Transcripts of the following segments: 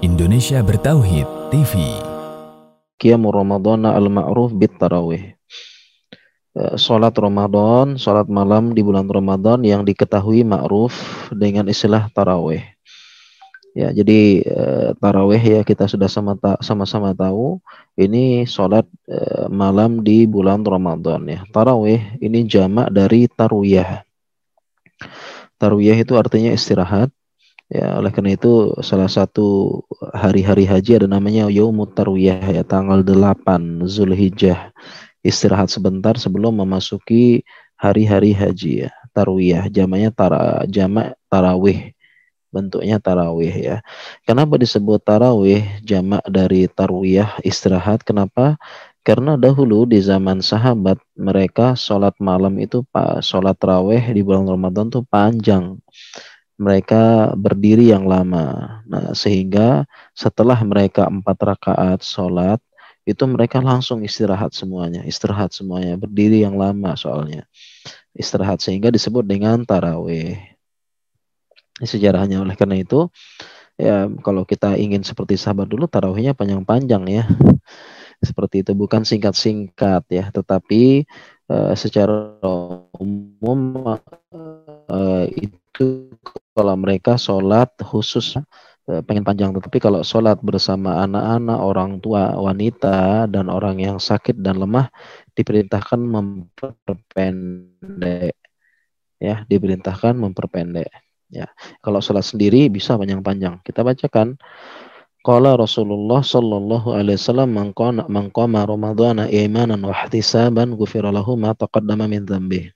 Indonesia Bertauhid TV. Qiyamu Ramadan al-ma'ruf bit tarawih. Eh, salat Ramadan, salat malam di bulan Ramadan yang diketahui ma'ruf dengan istilah tarawih. Ya, jadi uh, tarawih ya kita sudah sama-sama tahu ini salat uh, malam di bulan Ramadan ya. Tarawih ini jamak dari tarwiyah. Tarwiyah itu artinya istirahat Ya, oleh karena itu salah satu hari-hari haji ada namanya Yaumut Tarwiyah ya tanggal 8 Zulhijjah. Istirahat sebentar sebelum memasuki hari-hari haji ya. Tarwiyah jamanya tara jamak tarawih. Bentuknya tarawih ya. Kenapa disebut tarawih jamak dari tarwiyah istirahat? Kenapa? Karena dahulu di zaman sahabat mereka sholat malam itu pak sholat tarawih di bulan Ramadan tuh panjang mereka berdiri yang lama. Nah, sehingga setelah mereka empat rakaat sholat, itu mereka langsung istirahat semuanya, istirahat semuanya, berdiri yang lama soalnya. Istirahat sehingga disebut dengan tarawih. Ini sejarahnya oleh karena itu ya kalau kita ingin seperti sahabat dulu tarawihnya panjang-panjang ya. Seperti itu bukan singkat-singkat ya, tetapi uh, secara umum uh, itu kalau mereka sholat khusus eh, pengen panjang tetapi kalau sholat bersama anak-anak orang tua wanita dan orang yang sakit dan lemah diperintahkan memperpendek. Ya diperintahkan memperpendek. Ya kalau sholat sendiri bisa panjang-panjang. Kita bacakan. Qala Rasulullah sallallahu alaihi wasallam man qama ramadhana imanan wa ihtisaban ghufira lahu ma taqaddama min dhanbihi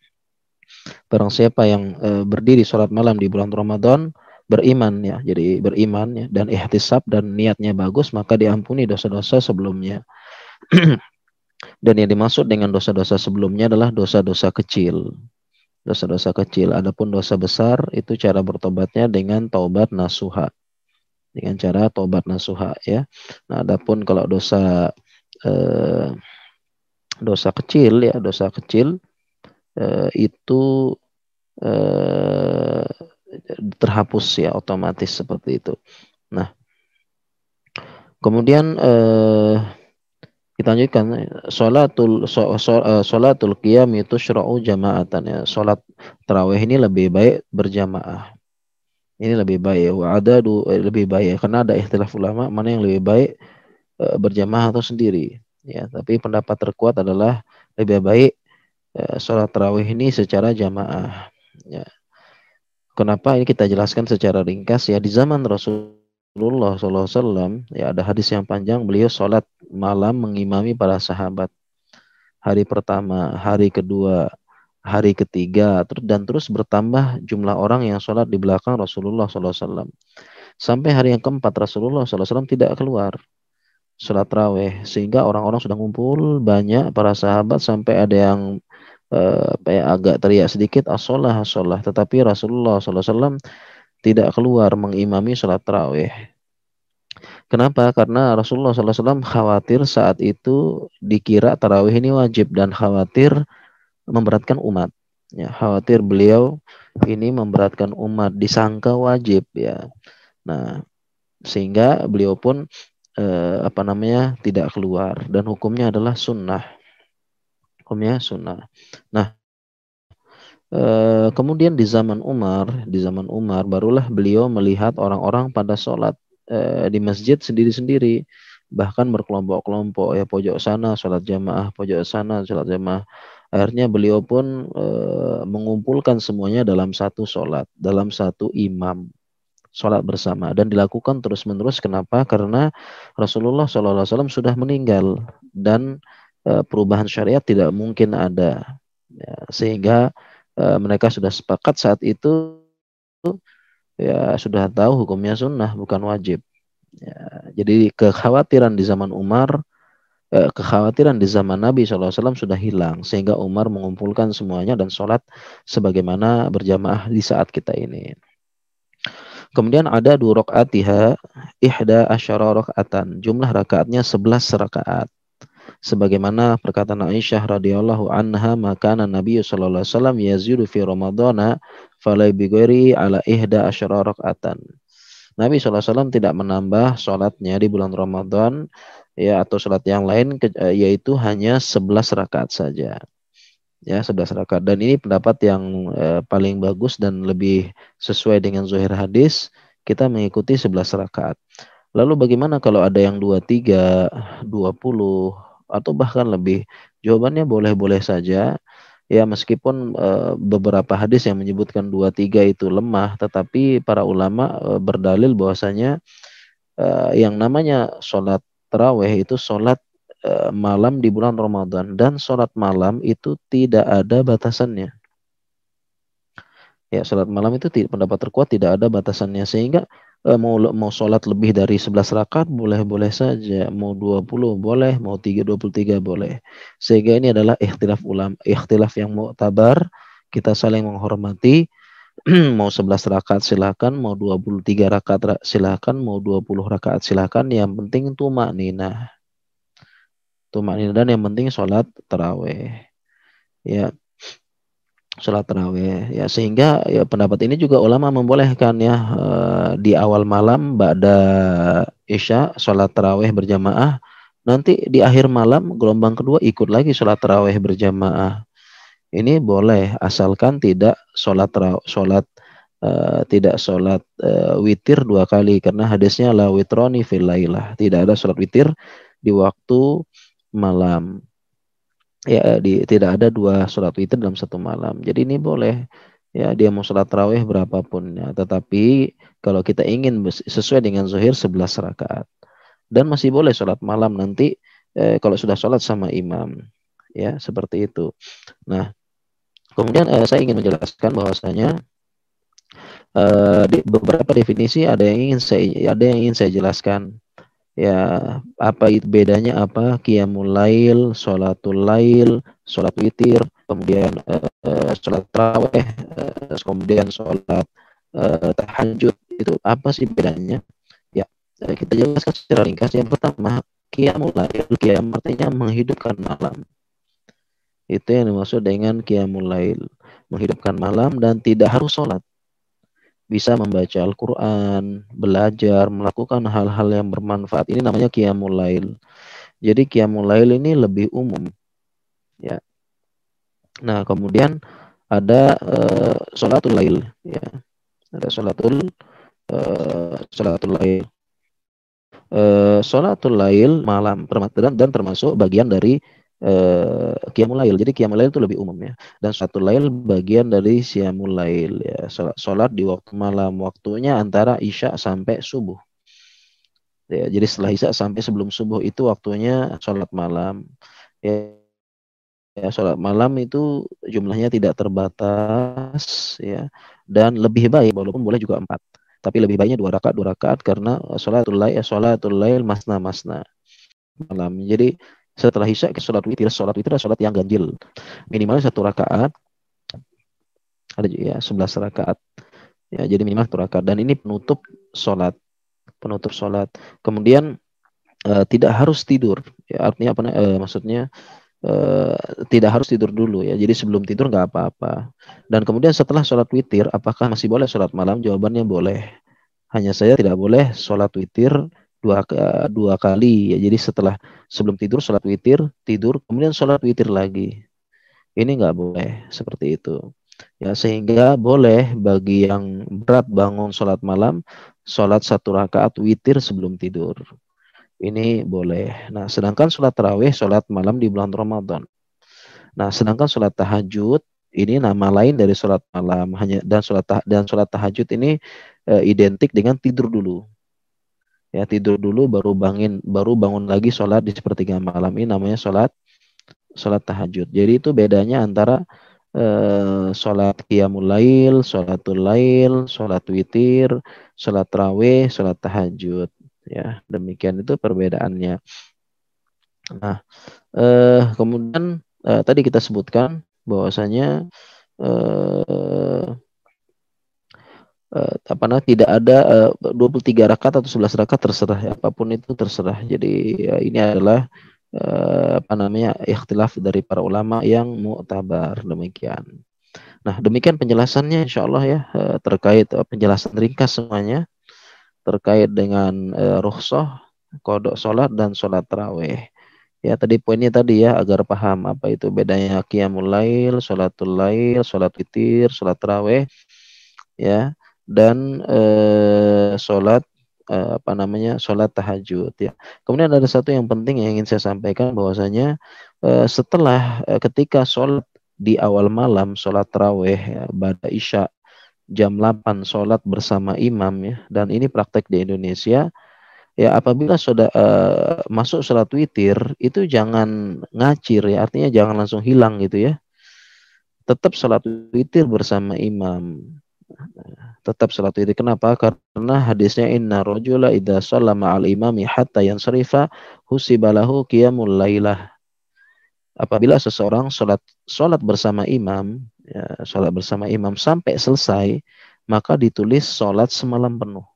Barang siapa yang e, berdiri sholat malam di bulan Ramadan beriman ya, jadi beriman ya dan ihtisab dan niatnya bagus maka diampuni dosa-dosa sebelumnya. dan yang dimaksud dengan dosa-dosa sebelumnya adalah dosa-dosa kecil. Dosa-dosa kecil. Adapun dosa besar itu cara bertobatnya dengan taubat nasuha. Dengan cara taubat nasuha ya. Nah, adapun kalau dosa eh, dosa kecil ya, dosa kecil uh, itu uh, terhapus ya otomatis seperti itu. Nah, kemudian uh, kita lanjutkan sholatul sholatul qiyam itu syura'u jama'atan ya. Salat tarawih ini lebih baik berjamaah. Ini lebih baik wa ada lebih baik karena ada ikhtilaf ulama mana yang lebih baik berjamaah atau sendiri ya tapi pendapat terkuat adalah lebih baik ya, sholat tarawih ini secara jamaah. Ya. Kenapa ini kita jelaskan secara ringkas ya di zaman Rasulullah SAW ya ada hadis yang panjang beliau sholat malam mengimami para sahabat hari pertama, hari kedua, hari ketiga dan terus bertambah jumlah orang yang sholat di belakang Rasulullah SAW sampai hari yang keempat Rasulullah SAW tidak keluar sholat raweh sehingga orang-orang sudah ngumpul banyak para sahabat sampai ada yang uh, apa ya, agak teriak sedikit asolah asolah tetapi Rasulullah SAW tidak keluar mengimami sholat tarawih Kenapa? Karena Rasulullah SAW khawatir saat itu dikira tarawih ini wajib dan khawatir memberatkan umat. Ya, khawatir beliau ini memberatkan umat disangka wajib ya. Nah, sehingga beliau pun eh, apa namanya tidak keluar dan hukumnya adalah sunnah hukumnya sunnah. Nah, e, kemudian di zaman Umar, di zaman Umar barulah beliau melihat orang-orang pada sholat e, di masjid sendiri-sendiri, bahkan berkelompok-kelompok ya pojok sana sholat jamaah, pojok sana sholat jamaah. Akhirnya beliau pun e, mengumpulkan semuanya dalam satu sholat, dalam satu imam sholat bersama dan dilakukan terus-menerus. Kenapa? Karena Rasulullah SAW sudah meninggal dan perubahan syariat tidak mungkin ada. Ya, sehingga uh, mereka sudah sepakat saat itu ya sudah tahu hukumnya sunnah bukan wajib. Ya, jadi kekhawatiran di zaman Umar, eh, kekhawatiran di zaman Nabi SAW sudah hilang sehingga Umar mengumpulkan semuanya dan sholat sebagaimana berjamaah di saat kita ini. Kemudian ada dua rakaat ihda asyara rakaatan. Jumlah rakaatnya 11 rakaat sebagaimana perkataan Aisyah radhiyallahu anha maka Nabi sallallahu alaihi wasallam yazidu fi ramadhana falai bighairi ala ihda asyara rakaatan Nabi SAW tidak menambah sholatnya di bulan Ramadan ya atau sholat yang lain eh, yaitu hanya 11 rakaat saja. Ya 11 rakaat. Dan ini pendapat yang eh, paling bagus dan lebih sesuai dengan zuhir hadis kita mengikuti 11 rakaat. Lalu bagaimana kalau ada yang 23 20 atau bahkan lebih jawabannya boleh-boleh saja. Ya meskipun uh, beberapa hadis yang menyebutkan dua tiga itu lemah tetapi para ulama uh, berdalil bahwasanya uh, yang namanya sholat terawih itu sholat uh, malam di bulan Ramadan dan sholat malam itu tidak ada batasannya. Ya sholat malam itu pendapat terkuat tidak ada batasannya. Sehingga mau mau sholat lebih dari 11 rakaat boleh-boleh saja, mau 20 boleh, mau 3 23 boleh. Sehingga ini adalah ikhtilaf ulam, ikhtilaf yang mau tabar, kita saling menghormati. mau 11 rakaat silakan, mau 23 rakaat silakan, mau 20 rakaat silakan, yang penting itu maknina. Itu maknina dan yang penting sholat taraweh. Ya, sholat tarawih ya sehingga ya pendapat ini juga ulama membolehkan ya uh, di awal malam pada isya sholat tarawih berjamaah. Nanti di akhir malam gelombang kedua ikut lagi sholat tarawih berjamaah. Ini boleh asalkan tidak sholat sholat uh, tidak sholat uh, witir dua kali. Karena hadisnya la witroni fil tidak ada sholat witir di waktu malam ya di tidak ada dua sholat witir dalam satu malam. Jadi ini boleh ya dia mau sholat raweh berapapun ya. Tetapi kalau kita ingin sesuai dengan zuhir 11 rakaat dan masih boleh sholat malam nanti eh, kalau sudah sholat sama imam ya seperti itu. Nah kemudian eh, saya ingin menjelaskan bahwasanya eh, di beberapa definisi ada yang ingin saya ada yang ingin saya jelaskan ya apa itu bedanya apa qiyamul lail, sholatul lail, sholat witir, kemudian uh, sholat tarawih, uh, kemudian sholat uh, tahajud itu apa sih bedanya? Ya kita jelaskan secara ringkas. Yang pertama qiyamul lail, qiyam artinya menghidupkan malam. Itu yang dimaksud dengan qiyamul lail, menghidupkan malam dan tidak harus sholat bisa membaca Al-Quran, belajar, melakukan hal-hal yang bermanfaat. Ini namanya Qiyamul Lail. Jadi Qiyamul Lail ini lebih umum. Ya. Nah, kemudian ada uh, sholatul lail ya. Ada sholatul uh, sholatul lail. Uh, sholatul lail malam dan termasuk bagian dari uh, qiyamul lail. Jadi qiyamul lail itu lebih umum ya. Dan satu lail bagian dari qiyamul lail ya. Salat di waktu malam waktunya antara isya sampai subuh. Ya, jadi setelah isya sampai sebelum subuh itu waktunya sholat malam. Ya, ya sholat malam itu jumlahnya tidak terbatas ya dan lebih baik walaupun boleh juga empat tapi lebih baiknya dua rakaat dua rakaat karena sholatul lail sholatul lail masna masna malam jadi setelah isya ke sholat witir sholat witir adalah sholat yang ganjil. Minimal satu rakaat. Ada ya sebelas rakaat. Ya jadi minimal satu rakaat. Dan ini penutup sholat. Penutup sholat. Kemudian uh, tidak harus tidur. Ya artinya apa uh, maksudnya uh, tidak harus tidur dulu ya. Jadi sebelum tidur nggak apa-apa. Dan kemudian setelah sholat witir apakah masih boleh sholat malam? Jawabannya boleh. Hanya saya tidak boleh sholat witir dua dua kali. Ya jadi setelah sebelum tidur sholat witir tidur kemudian sholat witir lagi. Ini nggak boleh seperti itu. Ya sehingga boleh bagi yang berat bangun sholat malam sholat satu rakaat witir sebelum tidur. Ini boleh. Nah sedangkan sholat tarawih sholat malam di bulan Ramadan. Nah sedangkan sholat tahajud ini nama lain dari sholat malam. Hanya dan sholat dan sholat tahajud ini e, identik dengan tidur dulu ya tidur dulu baru bangun baru bangun lagi sholat di sepertiga malam. Ini namanya sholat sholat tahajud. Jadi itu bedanya antara uh, sholat qiyamul lail sholatul lail sholat witir sholat raweh sholat tahajud. Ya demikian itu perbedaannya. Nah uh, kemudian uh, tadi kita sebutkan bahwasanya uh, uh, apa namanya tidak ada uh, 23 rakaat atau 11 rakaat terserah ya, apa pun itu terserah. Jadi ya, ini adalah uh, apa namanya ikhtilaf dari para ulama yang mu'tabar demikian. Nah, demikian penjelasannya insya Allah ya uh, terkait uh, penjelasan ringkas semuanya. terkait dengan uh, rukhsah, kodok sholat dan sholat taraweh. Ya tadi poinnya tadi ya agar paham apa itu bedanya qiyamul lail, sholatul lail, sholat witir, sholat taraweh ya dan eh, sholat eh, apa namanya sholat tahajud ya. Kemudian ada satu yang penting yang ingin saya sampaikan bahwasanya eh, setelah eh, ketika sholat di awal malam sholat taraweh ya, pada isya jam 8 sholat bersama imam ya dan ini praktek di Indonesia ya apabila sudah uh, masuk sholat witir itu jangan ngacir ya artinya jangan langsung hilang gitu ya tetap sholat witir bersama imam tetap sholat witir kenapa? Karena hadisnya inna rojula idha sallama al imami hatta yansarifa husibalahu qiyamul lailah apabila seseorang sholat sholat bersama imam ya, sholat bersama imam sampai selesai maka ditulis sholat semalam penuh.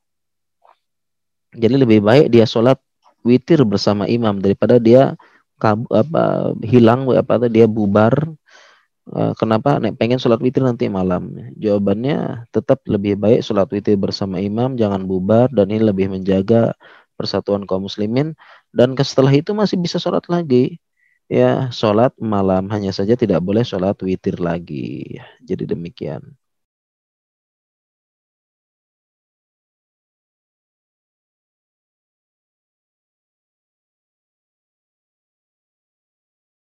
Jadi lebih baik dia sholat witir bersama imam daripada dia kab, apa hilang apa dia bubar kenapa? Nek pengen sholat witir nanti malam. Jawabannya tetap lebih baik sholat witir bersama imam jangan bubar dan ini lebih menjaga persatuan kaum muslimin. Dan setelah itu masih bisa sholat lagi. Ya sholat malam. Hanya saja tidak boleh sholat witir lagi. Jadi demikian